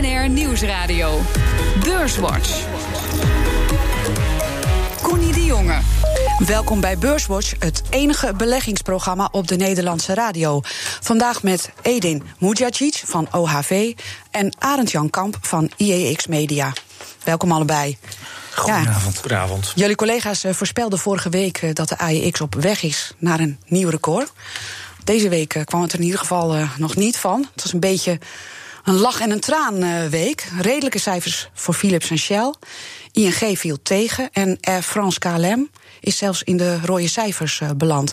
BNR Nieuwsradio. Beurswatch. Connie de Jonge. Welkom bij Beurswatch, het enige beleggingsprogramma op de Nederlandse radio. Vandaag met Edin Mujacic van OHV en Arend Jan Kamp van IEX Media. Welkom allebei. Goedenavond. Ja, Goedenavond. Jullie collega's eh, voorspelden vorige week eh, dat de AEX op weg is naar een nieuw record. Deze week eh, kwam het er in ieder geval nog niet van. Het was een beetje een lach- en een traanweek. Redelijke cijfers voor Philips en Shell. ING viel tegen en Air France KLM is zelfs in de rode cijfers beland.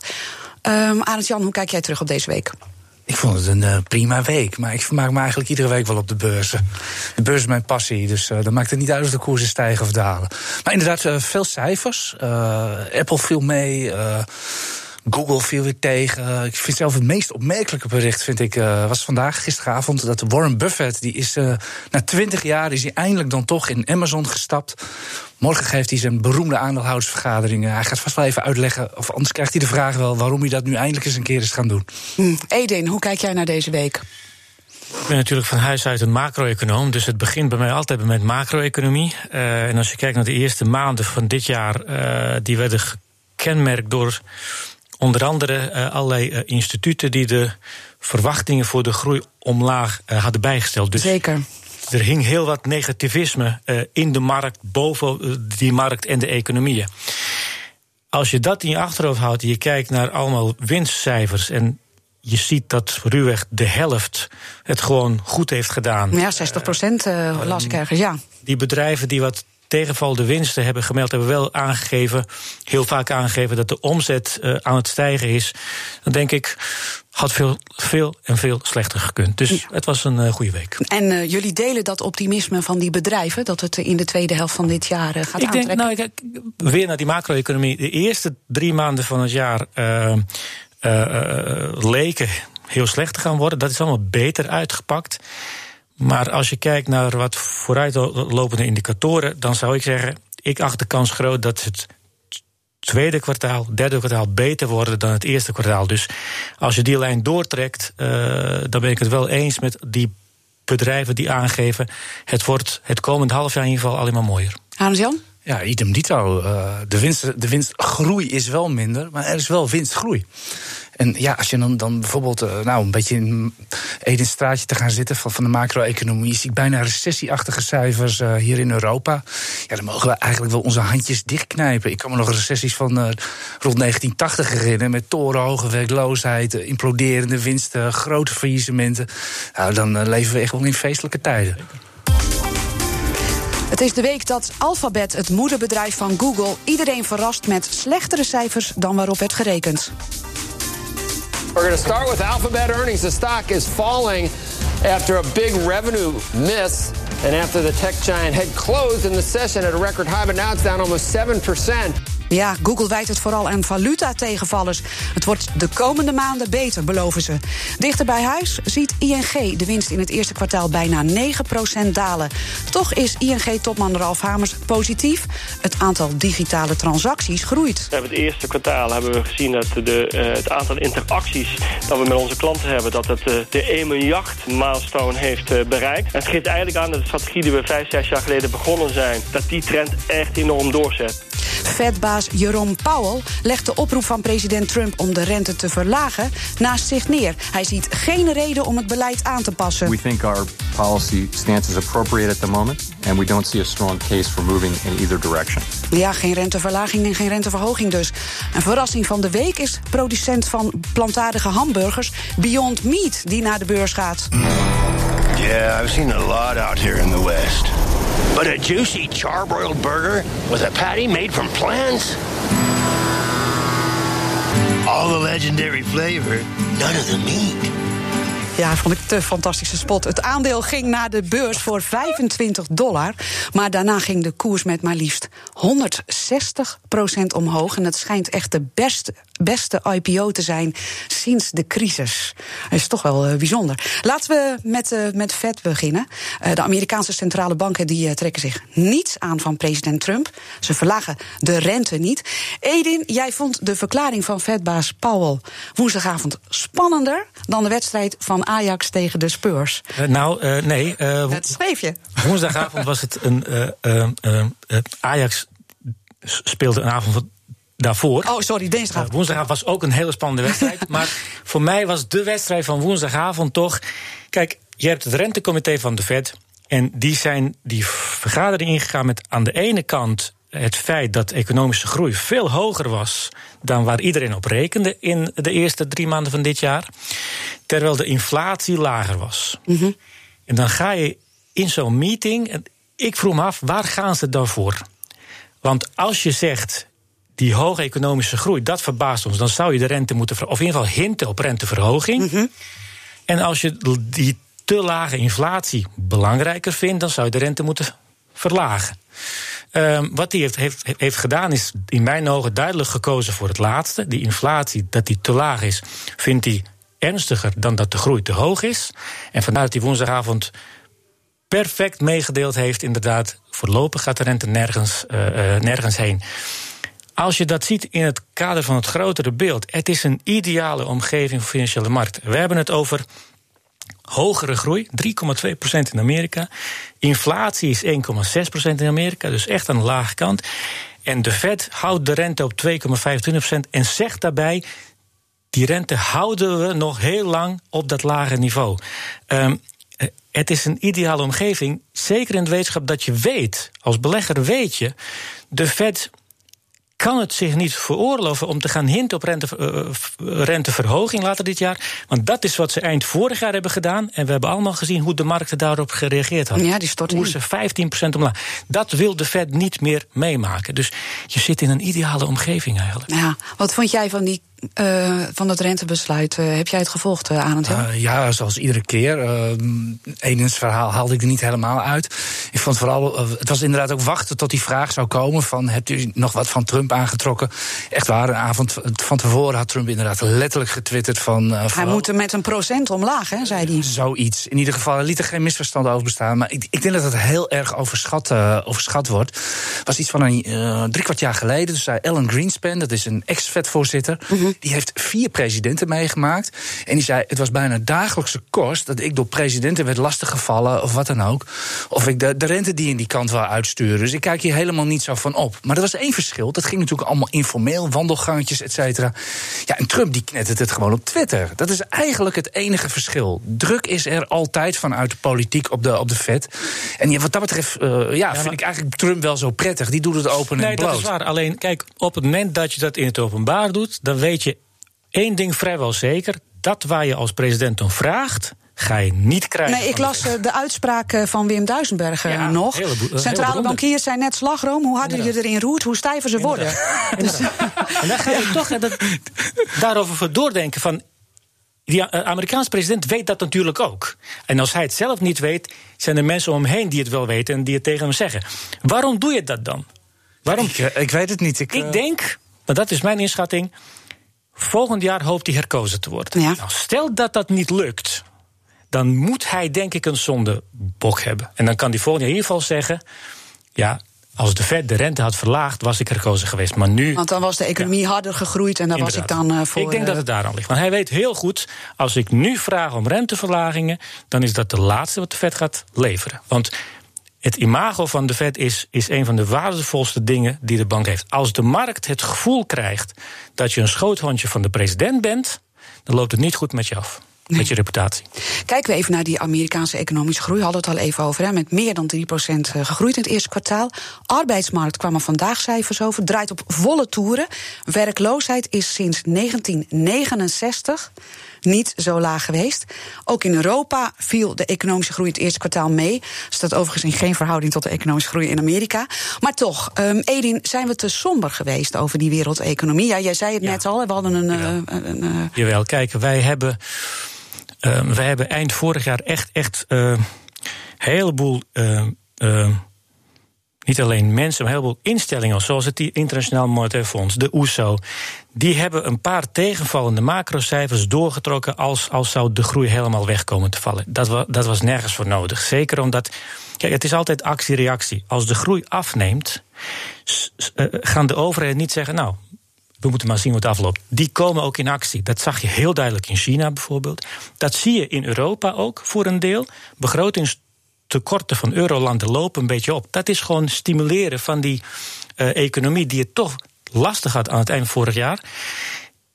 Um, Arend Jan, hoe kijk jij terug op deze week? Ik vond het een uh, prima week, maar ik vermaak me eigenlijk iedere week wel op de beurzen. De beurs is mijn passie, dus uh, dan maakt het niet uit of de koersen stijgen of dalen. Maar inderdaad, veel cijfers. Apple viel mee. Google viel weer tegen. Ik vind zelf het meest opmerkelijke bericht vind ik, uh, was vandaag, gisteravond, dat Warren Buffett, die is uh, na twintig jaar is hij eindelijk dan toch in Amazon gestapt. Morgen geeft hij zijn beroemde aandeelhoudersvergadering. Hij gaat vast wel even uitleggen, of anders krijgt hij de vraag wel waarom hij dat nu eindelijk eens een keer is gaan doen. Hmm. Edin, hoe kijk jij naar deze week? Ik ben natuurlijk van huis uit een macro-econoom, dus het begint bij mij altijd met macro-economie. Uh, en als je kijkt naar de eerste maanden van dit jaar, die werden gekenmerkt door onder andere uh, allerlei uh, instituten die de verwachtingen voor de groei omlaag uh, hadden bijgesteld. Dus Zeker. Er hing heel wat negativisme in de markt, boven die markt en de economieën. Als je dat in je achterhoofd houdt en je kijkt naar allemaal winstcijfers en je ziet dat ruwweg de helft het gewoon goed heeft gedaan. Ja, 60 procent las ik ergens, ja. Die bedrijven die wat tegenvallende winsten hebben gemeld, hebben wel aangegeven, heel vaak aangegeven dat de omzet uh, aan het stijgen is. Dan denk ik, had veel, veel en veel slechter gekund. Dus het was een uh, goede week. En uh, jullie delen dat optimisme van die bedrijven, dat het in de tweede helft van dit jaar gaat ik aantrekken? Denk, nou, ik, weer naar die macro-economie. De eerste drie maanden van het jaar leken heel slecht te gaan worden. Dat is allemaal beter uitgepakt. Maar als je kijkt naar wat vooruitlopende indicatoren, dan zou ik zeggen: ik acht de kans groot dat het tweede kwartaal, derde kwartaal beter worden dan het eerste kwartaal. Dus als je die lijn doortrekt, uh, dan ben ik het wel eens met die bedrijven die aangeven: het wordt het komend half jaar in ieder geval alleen maar mooier. Hans-Jan? Ja, idem dito. Uh, de, winst, de winstgroei is wel minder, maar er is wel winstgroei. En ja, als je dan, dan bijvoorbeeld uh, nou, een beetje in een straatje te gaan zitten van, de macro-economie, zie ik bijna recessieachtige cijfers uh, hier in Europa. Ja, dan mogen we eigenlijk wel onze handjes dichtknijpen. Ik kan me nog recessies van uh, rond 1980 herinneren met torenhoge werkloosheid, imploderende winsten, grote faillissementen. Nou, dan leven we echt wel in feestelijke tijden. Het is de week dat Alphabet, het moederbedrijf van Google, iedereen verrast met slechtere cijfers dan waarop werd gerekend. We're going to start with Alphabet earnings. The stock is falling after a big revenue miss and after the tech giant had closed in the session at a record high, but now it's down almost 7%. Ja, Google wijt het vooral aan valuta-tegenvallers. Het wordt de komende maanden beter, beloven ze. Dichter bij huis ziet ING de winst in het eerste kwartaal bijna 9% dalen. Toch is ING-topman Ralf Hamers positief. Het aantal digitale transacties groeit. Hebben het eerste kwartaal hebben we gezien dat de, uh, het aantal interacties dat we met onze klanten hebben, dat het uh, de 1 miljard milestone heeft uh, bereikt. Het geeft eigenlijk aan dat de strategie die we vijf, zes jaar geleden begonnen zijn, dat die trend echt enorm doorzet. Fedbaas Jerome Powell legt de oproep van president Trump om de rente te verlagen naast zich neer. Hij ziet geen reden om het beleid aan te passen. We think our policy stance is appropriate at the moment and we don't see a strong case for moving in either direction. Ja, geen renteverlaging en geen renteverhoging dus. Een verrassing van de week is producent van plantaardige hamburgers Beyond Meat die naar de beurs gaat. Yeah, I've seen a lot out here in the West. But a juicy charbroiled burger with a patty made from plants? All the legendary flavor, none of the meat. Ja, vond ik te fantastische spot. Het aandeel ging naar de beurs voor 25 dollar. Maar daarna ging de koers met maar liefst 160% omhoog. En het schijnt echt de beste beste IPO te zijn sinds de crisis. Dat is toch wel uh, bijzonder. Laten we met, uh, met Fed beginnen. Uh, de Amerikaanse centrale banken die trekken zich niets aan van president Trump. Ze verlagen de rente niet. Edin, jij vond de verklaring van Fedbaas Powell woensdagavond spannender dan de wedstrijd van Ajax tegen de Spurs. nou, nee. dat schreef je. Woensdagavond was het een Ajax speelde een avond daarvoor. Oh, sorry, dinsdagavond. Uh, woensdagavond was ook een hele spannende wedstrijd. maar voor mij was de wedstrijd van woensdagavond toch. Kijk, je hebt het rentecomité van de Fed. En die zijn die vergadering ingegaan met aan de ene kant het feit dat economische groei veel hoger was dan waar iedereen op rekende in de eerste drie maanden van dit jaar. Terwijl de inflatie lager was. Mm -hmm. En dan ga je in zo'n meeting. Ik vroeg me af, waar gaan ze dan voor? Want als je zegt die hoge economische groei, dat verbaast ons. Dan zou je de rente moeten, of in ieder geval hinten op renteverhoging. Mm -hmm. En als je die te lage inflatie belangrijker vindt, dan zou je de rente moeten verlagen. Um, wat hij heeft, heeft, heeft gedaan is in mijn ogen duidelijk gekozen voor het laatste. Die inflatie, dat die te laag is, vindt hij ernstiger dan dat de groei te hoog is. En vandaar dat hij woensdagavond perfect meegedeeld heeft, inderdaad, voorlopig gaat de rente nergens, uh, uh, nergens heen. Als je dat ziet in het kader van het grotere beeld, het is een ideale omgeving voor financiële markten. We hebben het over hogere groei, 3,2% in Amerika. Inflatie is 1,6% in Amerika, dus echt aan de lage kant. En de Fed houdt de rente op 2,25% en zegt daarbij. Die rente houden we nog heel lang op dat lage niveau. Um, het is een ideale omgeving, zeker in de wetenschap dat je weet, als belegger weet je, de Fed kan het zich niet veroorloven om te gaan hinten op rente, uh, renteverhoging later dit jaar. Want dat is wat ze eind vorig jaar hebben gedaan. En we hebben allemaal gezien hoe de markten daarop gereageerd hadden. Ja, die storten Koersen 15% omlaag. Dat wil de Fed niet meer meemaken. Dus je zit in een ideale omgeving eigenlijk. Ja, wat vond jij van die uh, van het rentebesluit. Uh, heb jij het gevolgd, uh, Arend? Ja, zoals iedere keer. Edens verhaal haalde ik er niet helemaal uit. Ik vond vooral, het was inderdaad ook wachten tot die vraag zou komen: van hebt u nog wat van Trump aangetrokken? Echt waar, een avond van tevoren had Trump inderdaad letterlijk getwitterd van. hij vooral, moet er met een procent omlaag, hè, zei hij. Zoiets. In ieder geval, liet er geen misverstand over bestaan. Maar ik, ik denk dat het heel erg overschat, overschat wordt. Het was iets van een drie kwart jaar geleden. Dus zei Ellen Greenspan, dat is een ex-Fed-voorzitter. Mm -hmm. Die heeft vier presidenten meegemaakt. En die zei: Het was bijna dagelijkse kost dat ik door presidenten werd lastiggevallen of wat dan ook. Of ik de, de rente die in die kant wil uitsturen. Dus ik kijk hier helemaal niet zo van op. Maar er was één verschil. Dat ging natuurlijk allemaal informeel, wandelgangetjes, et cetera. Ja, en Trump die knettert het gewoon op Twitter. Dat is eigenlijk het enige verschil. Druk is er altijd vanuit de politiek op de, op de Fed. En ja, wat dat betreft uh, ja, ja, vind ik eigenlijk Trump wel zo prettig. Die doet het open nee, en bloot. dat is waar. Alleen, kijk, op het moment dat je dat in het openbaar doet, dan weet één ding vrijwel zeker: dat waar je als president om vraagt. Ga je niet krijgen. Nee, ik las de, de uitspraak van Wim Duisenberg ja, nog. Hele, Centrale bankiers zijn net slagroom. Hoe harder Inderdaad. je erin roert, hoe stijver ze worden. Dus, en dan ga je toch dat, daarover doordenken van. Die Amerikaanse president weet dat natuurlijk ook. En als hij het zelf niet weet, zijn er mensen om hem heen die het wel weten en die het tegen hem zeggen. Waarom doe je dat dan? Waarom? Ik, ik weet het niet. Ik, ik denk, maar dat is mijn inschatting. Volgend jaar hoopt hij herkozen te worden. Ja. Nou, stel dat dat niet lukt, dan moet hij denk ik een zondebok hebben. En dan kan hij volgend jaar in ieder geval zeggen: ja, als de Fed de rente had verlaagd, was ik herkozen geweest. Maar nu. Want dan was de economie ja. harder gegroeid en daar was ik dan uh, voor. Ik denk dat het daaraan ligt. Want hij weet heel goed: als ik nu vraag om renteverlagingen, dan is dat de laatste wat de Fed gaat leveren. Want het imago van de Fed is, is een van de waardevolste dingen die de bank heeft. Als de markt het gevoel krijgt dat je een schoothondje van de president bent, dan loopt het niet goed met je af. Nee. Met je reputatie. Kijken we even naar die Amerikaanse economische groei. We hadden het al even over. Hè, met meer dan 3% gegroeid in het eerste kwartaal. Arbeidsmarkt kwamen vandaag cijfers over. Draait op volle toeren. Werkloosheid is sinds 1969 niet zo laag geweest. Ook in Europa viel de economische groei het eerste kwartaal mee. Staat overigens in geen verhouding tot de economische groei in Amerika. Maar toch, um, Edin, zijn we te somber geweest over die wereldeconomie? Ja, jij zei het ja. net al, we hadden een. Jawel, uh, een, uh, Jawel kijk, wij hebben, uh, wij hebben eind vorig jaar echt, echt een heleboel niet alleen mensen, maar een heleboel instellingen, zoals het Internationaal Monetair Fonds, de OESO, e die hebben een paar tegenvallende macrocijfers doorgetrokken als, als zou de groei helemaal wegkomen te vallen. Dat, wa, dat was nergens voor nodig. Zeker omdat, kijk, het is altijd actie-reactie. Als de groei afneemt, uh, gaan de overheden niet zeggen, nou, we moeten maar zien hoe het afloopt. Die komen ook in actie. Dat zag je heel duidelijk in China bijvoorbeeld. Dat zie je in Europa ook voor een deel. Begrotingstekorten van eurolanden lopen een beetje op. Dat is gewoon stimuleren van die uh, economie die het toch lastig had aan het eind vorig jaar.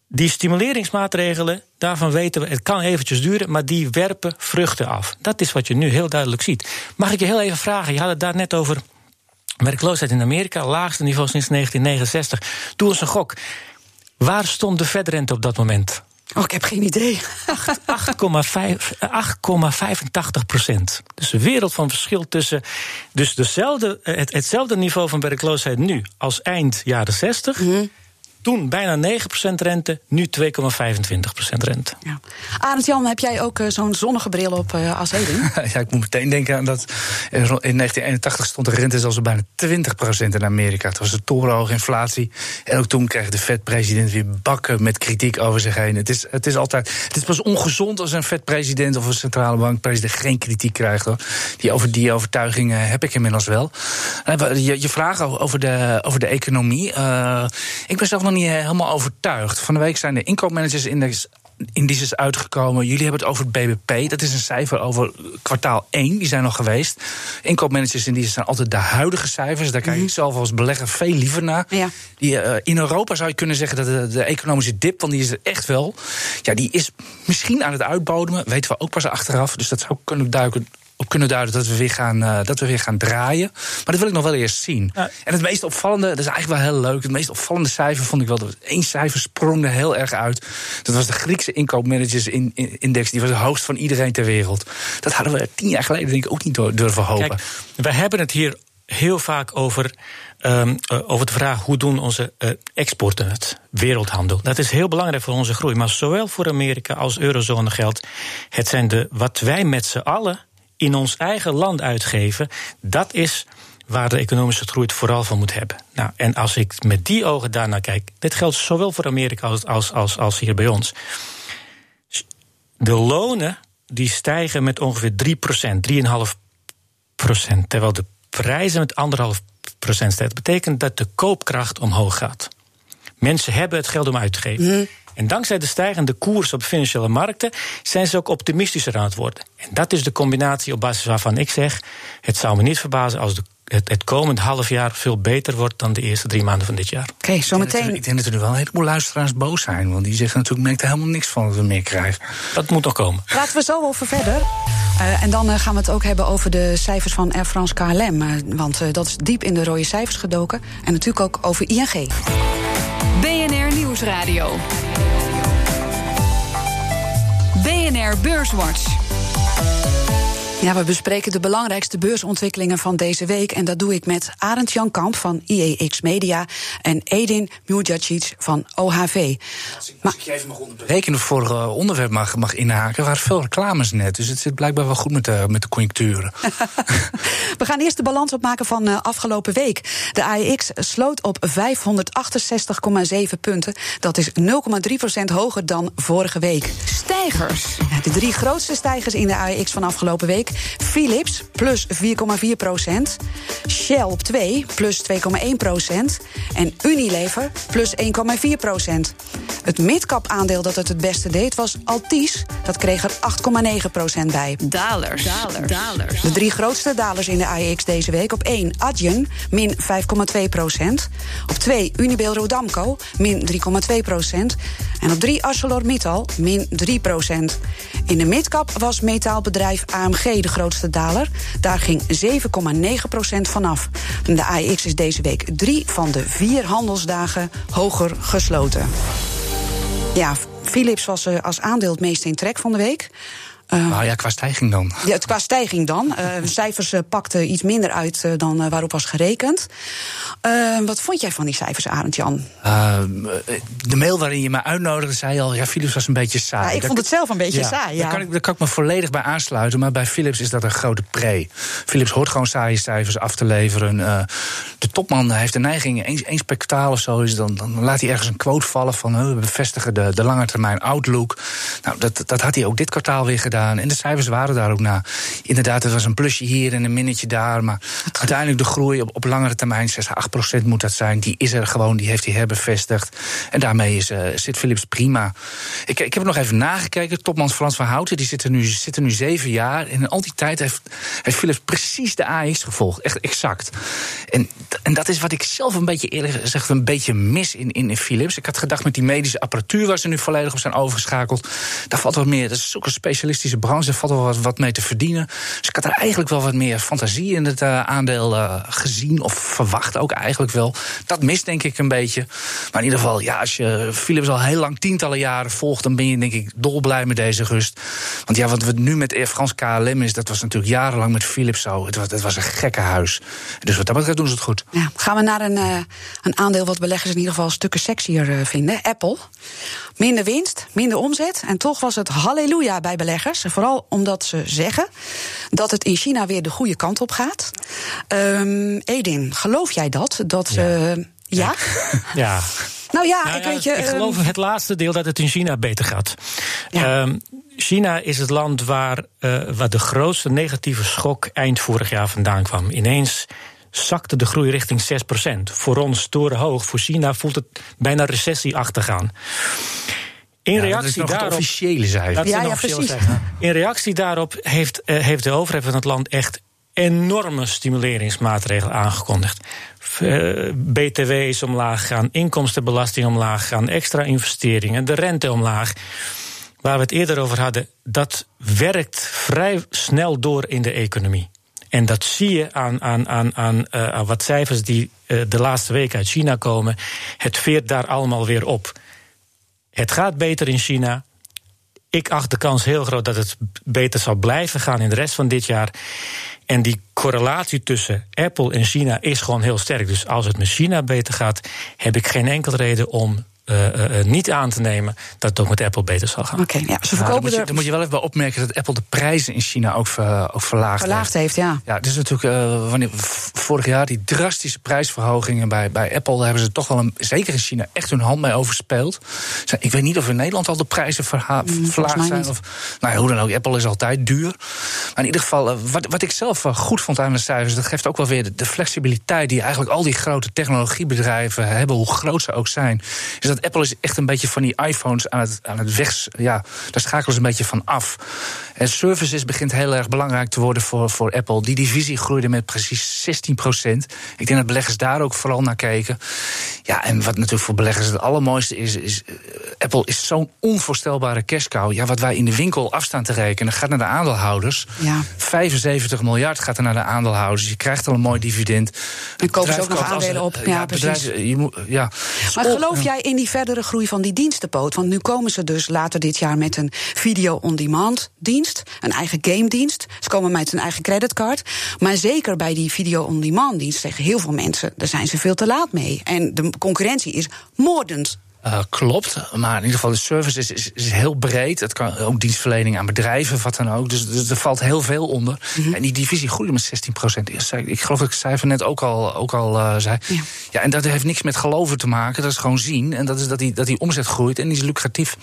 Die stimuleringsmaatregelen, daarvan weten we, het kan eventjes duren, maar die werpen vruchten af. Dat is wat je nu heel duidelijk ziet. Mag ik je heel even vragen? Je had het daar net over werkloosheid in Amerika, laagste niveau sinds 1969. Doe eens een gok. Waar stond de Fed-rente op dat moment? Oh, ik heb geen idee. 8,85 procent. Dus een wereld van verschil tussen. Dus dezelfde, het, hetzelfde niveau van werkloosheid nu als eind jaren 60. Toen bijna 9% rente, nu 2,25% rente. Ja. Arend Jan, heb jij ook uh, zo'n zonnige bril op uh, als Hedin? ja, ik moet meteen denken aan dat in 1981 stond de rente zelfs bijna 20% in Amerika. Het was een torenhoge inflatie. En ook toen kreeg de Fed-president weer bakken met kritiek over zich heen. Het is, het is altijd, het is pas ongezond als een Fed-president of een centrale bankpresident geen kritiek krijgt. Hoor. Die, over die overtuiging heb ik inmiddels wel. Je, je vraag over de, over de economie. Uh, ik ben zelf nog niet helemaal overtuigd. Van de week zijn de inkoopmanagersindex indices uitgekomen. Jullie hebben het over het BBP. Dat is een cijfer over kwartaal 1. Die zijn nog geweest. Inkoopmanagers indices zijn altijd de huidige cijfers. Daar kijk ik zelf als belegger veel liever naar. Ja. Die, uh, in Europa zou je kunnen zeggen dat de, de, economische dip, want die is er echt wel. Ja, die is misschien aan het uitbodemen. Weten we ook pas achteraf. Dus dat zou kunnen duiken op kunnen duiden dat we weer gaan, uh, dat we weer gaan draaien. Maar dat wil ik nog wel eerst zien. Ja. En het meest opvallende, dat is eigenlijk wel heel leuk. Het meest opvallende cijfer vond ik wel. Dat één cijfer sprong er heel erg uit. Dat was de Griekse inkoopmanagersindex. Die was de hoogst van iedereen ter wereld. Dat hadden we tien jaar geleden denk ik ook niet durven hopen. Kijk, we hebben het hier heel vaak over, um, over de vraag hoe doen onze uh, exporten het, wereldhandel. Dat is heel belangrijk voor onze groei. Maar zowel voor Amerika als eurozone geldt. Het zijn de, wat wij met z'n allen in ons eigen land uitgeven, dat is waar de economische groei het vooral van moet hebben. Nou, en als ik met die ogen daarnaar kijk, dit geldt zowel voor Amerika als, als, als, als hier bij ons. De lonen die stijgen met ongeveer 3% 3,5% terwijl de prijzen met 1,5% stijgen. Dat betekent dat de koopkracht omhoog gaat. Mensen hebben het geld om uit te geven. En dankzij de stijgende koers op financiële markten zijn ze ook optimistischer aan het worden. En dat is de combinatie op basis waarvan ik zeg: het zou me niet verbazen als de het, het komend half jaar veel beter wordt dan de eerste drie maanden van dit jaar. Oké, okay, zometeen. Ik denk dat er nu wel een heleboel luisteraars boos zijn. Want die zeggen natuurlijk, merkt er helemaal niks van dat we meer krijgen. Dat moet nog komen. Laten we zo over verder. Uh, en dan uh, gaan we het ook hebben over de cijfers van Air France KLM. Uh, want dat is diep in de rode cijfers gedoken. En natuurlijk ook over ING. Nieuwsradio. BNR Beurswatch. Ja, we bespreken de belangrijkste beursontwikkelingen van deze week. En dat doe ik met Arend Jan Kamp van IEX Media en Edin Mujacic van OHV. Als ik, als ik je even mag onderbreken voor vorige onderwerp mag, mag inhaken, er waren veel reclames net. Dus het zit blijkbaar wel goed met de, met de conjuncturen. we gaan eerst de balans opmaken van uh, afgelopen week. De AEX sloot op 568,7 punten. Dat is 0,3% hoger dan vorige week. Stijgers. Ja, de drie grootste stijgers in de AEX van afgelopen week Philips plus 4,4 procent. Shell op 2 plus 2,1 procent. En Unilever plus 1,4 procent. Het midcap aandeel dat het het beste deed was Altis. Dat kreeg er 8,9 procent bij. Dalers. Dalers. Dalers. De drie grootste dalers in de AEX deze week. Op 1 Adyen, min 5,2 procent. Op 2 Unibail Rodamco, min 3,2 procent. En op 3 ArcelorMittal, min 3 procent. In de midcap was metaalbedrijf AMG de grootste daler. Daar ging 7,9% vanaf. De AEX is deze week drie van de vier handelsdagen hoger gesloten. Ja, Philips was eh, als aandeel het meest in trek van de week. Uh, nou ja, qua stijging dan. Ja, qua stijging dan. Uh, cijfers uh, pakten iets minder uit dan waarop was gerekend. wat vond jij van die cijfers, Arend Jan? de mail waarin je me uitnodigde zei al, ja, Philips was een beetje saai. Ja, ik daar, vond het zelf een beetje ja, saai. Ja. Daar, kan ik, daar kan ik me volledig bij aansluiten. Maar bij Philips is dat een grote pre. Philips hoort gewoon saaie cijfers af te leveren. de topman heeft de neiging, eens, eens per kwartaal of zo, is dan, dan laat hij ergens een quote vallen van we bevestigen de, de lange termijn outlook. Nou, dat, dat had hij ook dit kwartaal weer gedaan. En de cijfers waren daar ook na. Inderdaad, het was een plusje hier en een minnetje daar. Maar uiteindelijk de groei op, op langere termijn, 6 8 procent moet dat zijn. Die is er gewoon, die heeft hij herbevestigd. En daarmee is, uh, zit Philips prima. Ik, ik heb nog even nagekeken. Topman Frans van Houten, die zit er nu, zit er nu zeven jaar. En in al die tijd heeft, heeft Philips precies de AX gevolgd. Echt exact. En, en dat is wat ik zelf een beetje eerlijk gezegd een beetje mis in, in, in Philips. Ik had gedacht met die medische apparatuur waar ze nu volledig op zijn overgeschakeld. Daar valt wat meer. Dat is ook een specialistische branche. Valt wel wat, wat mee te verdienen. Dus ik had er eigenlijk wel wat meer fantasie in het uh, aandeel uh, gezien. Of verwacht ook eigenlijk wel. Dat mist denk ik een beetje. Maar in ieder geval, ja, als je Philips al heel lang tientallen jaren volgt. dan ben je denk ik dolblij met deze rust. Want ja, wat we nu met Air France KLM is. dat was natuurlijk jarenlang met Philips zo. Het was, het was een gekke huis. Dus wat dat betreft doen ze het goed. Gaan we naar een, uh, een aandeel wat beleggers in ieder geval stukken sexier vinden. Apple. Minder winst, minder omzet. En toch was het halleluja bij beleggers. Vooral omdat ze zeggen dat het in China weer de goede kant op gaat. Um, Edin, geloof jij dat? Dat ja. Uh, ja? ja. Nou ja, nou ik ja, weet je. Ik geloof um, het laatste deel dat het in China beter gaat. Ja. Um, China is het land waar, uh, waar de grootste negatieve schok eind vorig jaar vandaan kwam. Ineens zakte de groei richting 6%. Voor ons torenhoog, voor China voelt het bijna recessieachtig aan. In ja, reactie dat is daarop. Officiële cijfer. Dat Ja, ja, precies. In reactie daarop heeft, uh, heeft de overheid van het land echt enorme stimuleringsmaatregelen aangekondigd. Uh, BTW is omlaag gegaan, inkomstenbelasting omlaag gegaan, extra investeringen, de rente omlaag. Waar we het eerder over hadden, dat werkt vrij snel door in de economie. En dat zie je aan, aan, aan, aan, uh, aan wat cijfers die uh, de laatste week uit China komen. Het veert daar allemaal weer op. Het gaat beter in China. Ik acht de kans heel groot dat het beter zal blijven gaan in de rest van dit jaar. En die correlatie tussen Apple en China is gewoon heel sterk. Dus als het met China beter gaat, heb ik geen enkele reden om uh, uh, niet aan te nemen dat het ook met Apple beter zal gaan. Oké, ja, ze Nou, dan, verkopen moet je, er dan moet je wel even opmerken dat Apple de prijzen in China ook, ver, ook verlaagd, verlaagd heeft. heeft, ja. Ja, het is natuurlijk uh, wanneer, vorig jaar die drastische prijsverhogingen bij, bij Apple, daar hebben ze toch wel een, zeker in China, echt hun hand mee overspeeld. Ik weet niet of in Nederland al de prijzen verha, Mm, verlaagd zijn. Of, nou ja, hoe dan ook, Apple is altijd duur. Maar in ieder geval, uh, wat, wat ik zelf uh, goed vond aan de cijfers, dat geeft ook wel weer de, de flexibiliteit die eigenlijk al die grote technologiebedrijven hebben, hoe groot ze ook zijn. Is dat Apple is echt een beetje van die iPhones aan het, aan het weg. Ja, daar schakelen ze een beetje van af. En services begint heel erg belangrijk te worden voor, voor Apple. Die divisie groeide met precies 16 procent. Ik denk dat beleggers daar ook vooral naar keken. Ja, en wat natuurlijk voor beleggers het allermooiste is, is uh, Apple is zo'n onvoorstelbare cashcow. Ja, wat wij in de winkel afstaan te rekenen, gaat naar de aandeelhouders. Ja. 75 miljard gaat er naar de aandeelhouders. Je krijgt al een mooi dividend. En kopen ze ook nog koopt aandelen op. Ja, precies. bedrijf- je moet, ja. Maar geloof jij in die verdere groei van die dienstenpoot? Want nu komen ze dus later dit jaar met een video-on-demand dienst, een eigen game dienst. Ze komen met een eigen creditcard. Maar zeker bij die video-on-demand dienst zeggen heel veel mensen, daar zijn ze veel te laat mee. En de concurrentie is moordend. Uh, klopt, maar in ieder geval de service is, is, is, heel breed. Het kan ook dienstverlening aan bedrijven, wat dan ook. Dus, dus er valt heel veel onder. Mm -hmm. En die divisie groeide met 16 procent. Ik geloof dat ik het cijfer net ook al, ook al uh, zei. Ja. ja, en dat heeft niks met geloven te maken. Dat is gewoon zien. En dat is dat die, dat die omzet groeit en die is lucratief.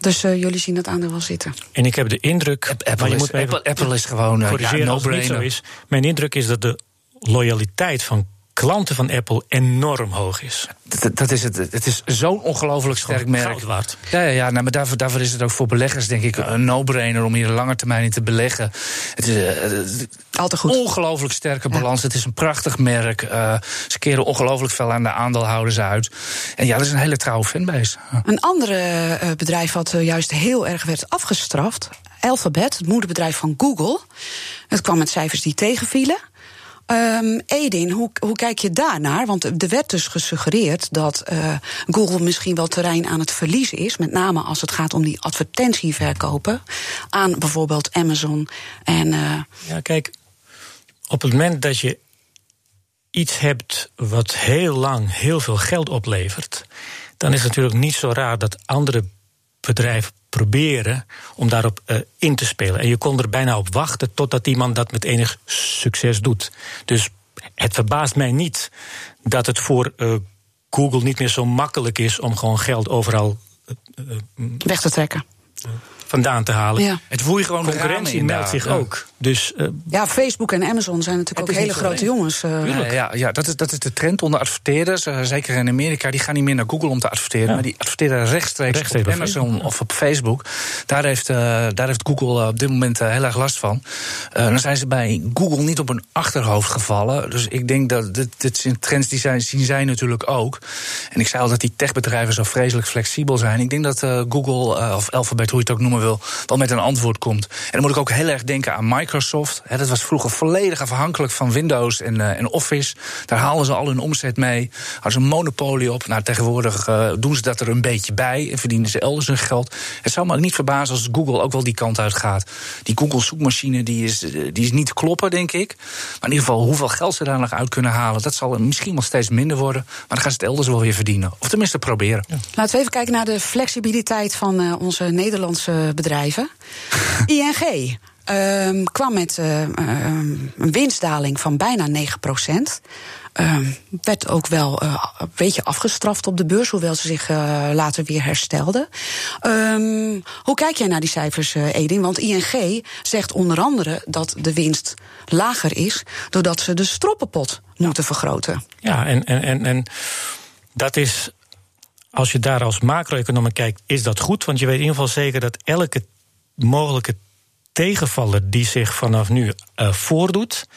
Dus uh, jullie zien het aandeel wel zitten. En ik heb de indruk. Apple, Apple, is, Apple, Apple is gewoon. Uh, corrigeren ja, als het niet zo is. Mijn indruk is dat de loyaliteit van klanten van Apple enorm hoog is. Dat, dat is het. Het is zo'n ongelooflijk sterk merk. Goud waard. Ja, ja, ja nou, maar daarvoor, daarvoor is het ook voor beleggers, denk ik, een no-brainer om hier een lange termijn in te beleggen. Het is uh, altijd goed. Ongelooflijk sterke balans. Ja. Het is een prachtig merk. Uh, ze keren ongelooflijk veel aan de aandeelhouders uit. En ja, dat is een hele trouwe fanbase. Ja. Een andere uh, bedrijf wat juist heel erg werd afgestraft. Alphabet, het moederbedrijf van Google. Het kwam met cijfers die tegenvielen. Um, Edin, hoe, hoe kijk je daarnaar? Want er werd dus gesuggereerd dat uh, Google misschien wel terrein aan het verliezen is. Met name als het gaat om die advertentieverkopen aan bijvoorbeeld Amazon. En, uh... Ja, kijk, op het moment dat je iets hebt wat heel lang heel veel geld oplevert, dan is het natuurlijk niet zo raar dat andere bedrijven proberen om daarop uh, in te spelen. En je kon er bijna op wachten totdat iemand dat met enig succes doet. Dus het verbaast mij niet dat het voor uh, Google niet meer zo makkelijk is om gewoon geld overal uh, weg te trekken vandaan te halen. Ja. Het voer je gewoon Concurrentie meldt zich ja. ook. Dus, uh, ja, Facebook en Amazon zijn natuurlijk ook hele grote alleen. jongens. Uh, ja, ja, ja, dat, is, dat is de trend onder adverteerders. Uh, zeker in Amerika, die gaan niet meer naar Google om te adverteren. Ja. Maar die adverteren rechtstreeks, rechtstreeks op Amazon Facebook. of op Facebook. Daar heeft, daar heeft Google op dit moment heel erg last van. dan zijn ze bij Google niet op hun achterhoofd gevallen. Dus ik denk dat dit, dit zijn trends die zijn, zien zij natuurlijk ook. En ik zei al dat die techbedrijven zo vreselijk flexibel zijn. Ik denk dat Google, of Alphabet, hoe je het ook wil, wel met een antwoord komt. En dan moet ik ook heel erg denken aan Microsoft. Dat was vroeger volledig afhankelijk van Windows en, uh, en Office. Daar halen ze al hun omzet mee. Hadden ze een monopolie op. Nou, tegenwoordig uh, doen ze dat er een beetje bij en verdienen ze elders hun geld. Het zou me niet verbazen als Google ook wel die kant uit gaat. Die Google-zoekmachine die is, die is niet te kloppen, denk ik. Maar in ieder geval, hoeveel geld ze daar nog uit kunnen halen, dat zal misschien wel steeds minder worden. Maar dan gaan ze het elders wel weer verdienen. Of tenminste proberen. Ja. Laten we even kijken naar de flexibiliteit van onze Nederlandse bedrijven. ING. Um, kwam met uh, um, een winstdaling van bijna 9 procent. Um, werd ook wel uh, een beetje afgestraft op de beurs, hoewel ze zich uh, later weer herstelden. Hoe kijk jij naar die cijfers, uh, Edin? Want ING zegt onder andere dat de winst lager is, doordat ze de stroppenpot moeten vergroten. Ja, en, en, en, en dat is. Als je daar als macro-econoom kijkt, is dat goed. Want je weet in ieder geval zeker dat elke mogelijke tegenvaller die zich vanaf nu uh, voordoet,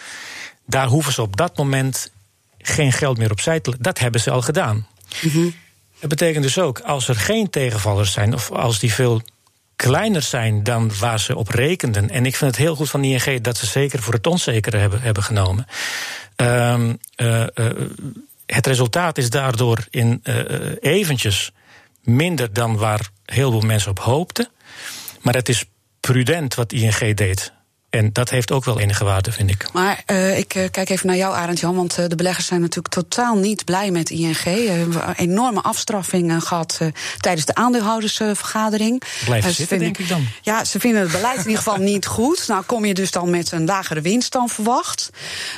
daar hoeven ze op dat moment geen geld meer opzij te Dat hebben ze al gedaan. Mm-hmm. Dat betekent dus ook, als er geen tegenvallers zijn, of als die veel kleiner zijn dan waar ze op rekenden. En ik vind het heel goed van ING dat ze zeker voor het onzekere hebben, hebben genomen. Um, uh, uh, het resultaat is daardoor in eventjes minder dan waar heel veel mensen op hoopten. Maar het is prudent wat ING deed. En dat heeft ook wel enige waarde, vind ik. Maar uh, ik uh, kijk even naar jou, Arend Jan. Want uh, de beleggers zijn natuurlijk totaal niet blij met ING. hebben een enorme afstraffing gehad tijdens de aandeelhoudersvergadering. Blijf zitten, vinden, denk ik dan. Ja, ze vinden het beleid in ieder geval niet goed. Nou, kom je dus dan met een lagere winst dan verwacht?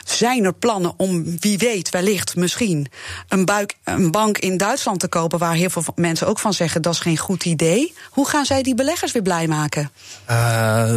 Zijn er plannen om, wie weet, wellicht misschien een, buik, een bank in Duitsland te kopen... waar heel veel mensen ook van zeggen dat is geen goed idee? Hoe gaan zij die beleggers weer blij maken?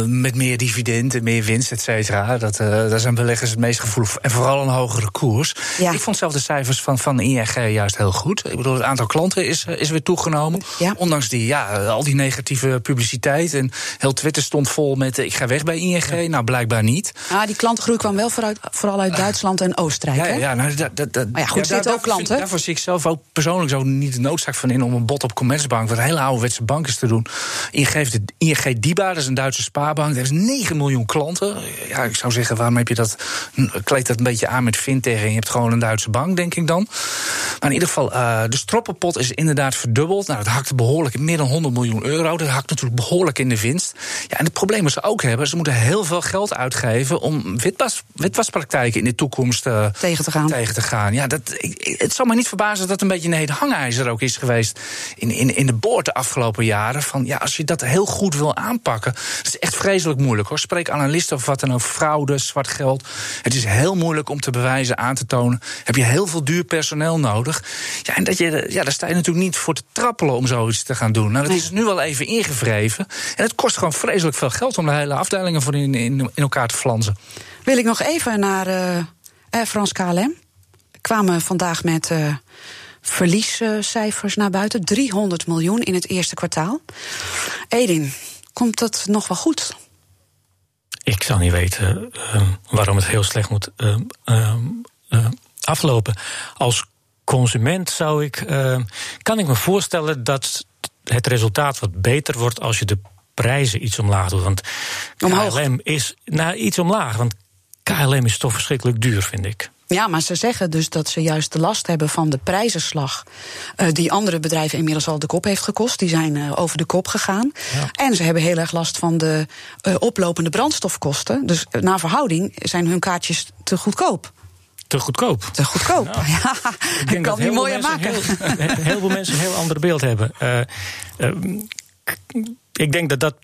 met meer dividenden meer winst, et cetera. Dat, uh, daar zijn beleggers het meest gevoelig voor. En vooral een hogere koers. Ja. Ik vond zelf de cijfers van, van ING juist heel goed. Ik bedoel, het aantal klanten is, is weer toegenomen. Ja. Ondanks die, ja, al die negatieve publiciteit. En heel Twitter stond vol met ik ga weg bij ING. Ja. Nou, blijkbaar niet. Ah, die klantengroei kwam wel vooruit, vooral uit Duitsland en Oostenrijk. Ja, hè? ja, nou, dat, dat, maar ja, goed, zitten ook klanten. Daarvoor zie ik zelf ook persoonlijk zo niet de noodzaak van in om een bot op Commerzbank, wat een hele ouderwetse bank is te doen. ING de ING DIBA, dat is een Duitse spaarbank. Dat heeft 9 miljoen klanten. Ja, ik zou zeggen, waarom heb je dat? Kleed dat een beetje aan met fintech en je hebt gewoon een Duitse bank, denk ik dan. Maar in ieder geval, uh, de stroppenpot is inderdaad verdubbeld. Nou, dat hakte behoorlijk, meer dan 100 miljoen euro. Dat hakt natuurlijk behoorlijk in de winst. Ja, en het probleem wat ze ook hebben, ze moeten heel veel geld uitgeven om witwas, witwaspraktijken in de toekomst uh, tegen te gaan. Tegen te gaan. Ja, dat, ik, het zal me niet verbazen dat het een beetje een heet hangijzer ook is geweest in, in, in de boord de afgelopen jaren. Van ja, als je dat heel goed wil aanpakken, dat is echt vreselijk moeilijk hoor. Spreek analisten of wat dan ook, fraude, zwart geld. Het is heel moeilijk om te bewijzen, aan te tonen. Heb je heel veel duur personeel nodig. Ja, en dat je, ja, daar sta je natuurlijk niet voor te trappelen om zoiets te gaan doen. Nou, dat is nu wel even ingevreven. En het kost gewoon vreselijk veel geld om de hele afdelingen voor in, in, in elkaar te flansen. Wil ik nog even naar eh Air France KLM. Kwamen vandaag met eh verliescijfers naar buiten. 300 miljoen in het eerste kwartaal. Edin, komt dat nog wel goed? Ik zou niet weten uh, waarom het heel slecht moet uh, uh, aflopen. Als consument zou ik, kan ik me voorstellen dat het resultaat wat beter wordt als je de prijzen iets omlaag doet. Want Omhoog. KLM is nou, iets omlaag. Want KLM is toch verschrikkelijk duur, vind ik. Ja, maar ze zeggen dus dat ze juist de last hebben van de prijzenslag. Uh, die andere bedrijven inmiddels al de kop heeft gekost. Die zijn uh, over de kop gegaan. Ja. En ze hebben heel erg last van de uh, oplopende brandstofkosten. Dus naar verhouding zijn hun kaartjes te goedkoop. Te goedkoop. Te goedkoop. Nou, ja, ik kan niet mooier maken. Heel, heel veel mensen een heel ander beeld hebben. ik denk dat dat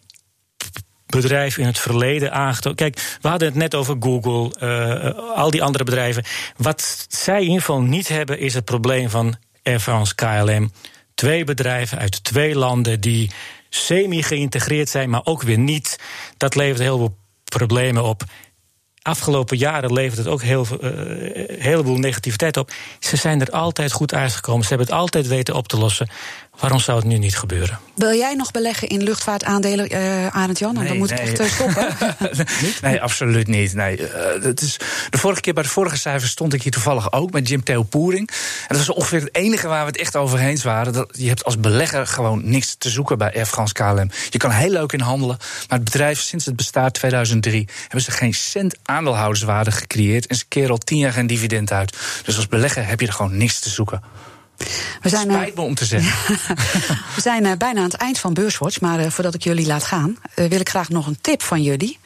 bedrijf in het verleden aangetoond. Kijk, we hadden het net over Google, uh, al die andere bedrijven. Wat zij in ieder geval niet hebben, is het probleem van Air France KLM. Twee bedrijven uit twee landen die semi-geïntegreerd zijn, maar ook weer niet. Dat levert heel veel problemen op afgelopen jaren levert het ook heel, uh, een heleboel negativiteit op. Ze zijn er altijd goed uitgekomen. Ze hebben het altijd weten op te lossen. Waarom zou het nu niet gebeuren? Wil jij nog beleggen in luchtvaartaandelen, uh, Arend Jan? Nee, dan moet nee. ik echt stoppen. nee, absoluut niet. Nee, uh, het is, de vorige keer bij de vorige cijfers stond ik hier toevallig ook met Jim Theo Poering. En dat was ongeveer het enige waar we het echt over eens waren. Dat je hebt als belegger gewoon niks te zoeken bij Air France KLM. Je kan heel leuk in handelen, maar het bedrijf sinds het bestaat 2003 hebben ze geen cent aandeelhouderswaarde gecreëerd en ze keren al tien jaar geen dividend uit. Dus als belegger heb je er gewoon niks te zoeken. We zijn, Spijt me om te zeggen. we zijn uh, bijna aan het eind van Beurswatch, maar uh, voordat ik jullie laat gaan, uh, wil ik graag nog een tip van jullie.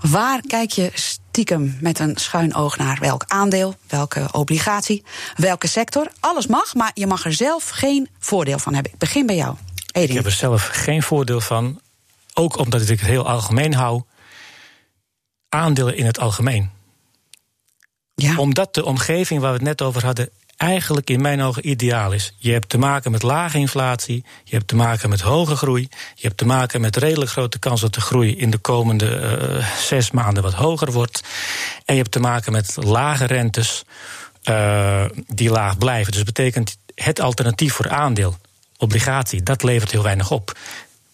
Waar kijk je stiekem met een schuin oog naar? Welk aandeel, welke obligatie, welke sector? Alles mag, maar je mag er zelf geen voordeel van hebben. Ik begin bij jou. Edin. Ik heb er zelf geen voordeel van. Ook omdat ik het heel algemeen hou. Aandelen in het algemeen. Ja. Omdat de omgeving waar we het net over hadden eigenlijk in mijn ogen ideaal is. Je hebt te maken met lage inflatie, je hebt te maken met hoge groei, je hebt te maken met redelijk grote kans dat de groei in de komende uh, zes maanden wat hoger wordt. En je hebt te maken met lage rentes uh, die laag blijven. Dus dat betekent het alternatief voor aandeel, obligatie, dat levert heel weinig op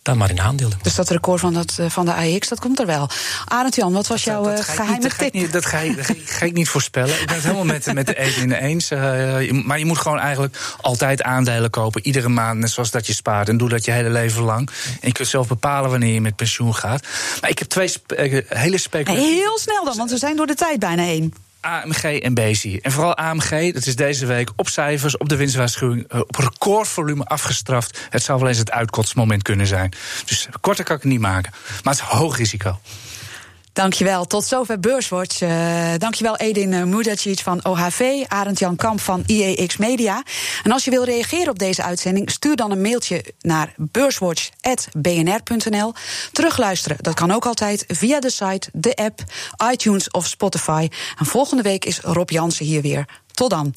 dan maar in aandelen. Dus dat record van, dat, eh, van de AEX, dat komt er wel. Arend Jan, wat was jouw dat, geheime niet, tip? Dat ga, ik, dat ga ik niet voorspellen. Ik ben het helemaal met, met de in eens. Uh, maar je moet gewoon eigenlijk altijd aandelen kopen. Iedere maand, net zoals dat je spaart. En doe dat je hele leven lang. En je kunt zelf bepalen wanneer je met pensioen gaat. Maar ik heb twee spe eh, hele speculatie. Heel snel dan, want we zijn door de tijd bijna heen. AMG en BC. En vooral AMG, dat is deze week op cijfers, op de winstwaarschuwing, eh, op recordvolume afgestraft. Het zou wel eens het uitkotsmoment kunnen zijn. Dus korter kan ik het niet maken. Maar het is hoog risico. Dankjewel. Tot zover Beurswatch. Uh, dankjewel Edin Mudacic van OHV, Arend Jan Kamp van IEX Media. En als je wil reageren op deze uitzending, stuur dan een mailtje naar beurswatch.bnr.nl. Terugluisteren, dat kan ook altijd via de site, de app, iTunes of Spotify. En volgende week is Rob Jansen hier weer. Tot dan.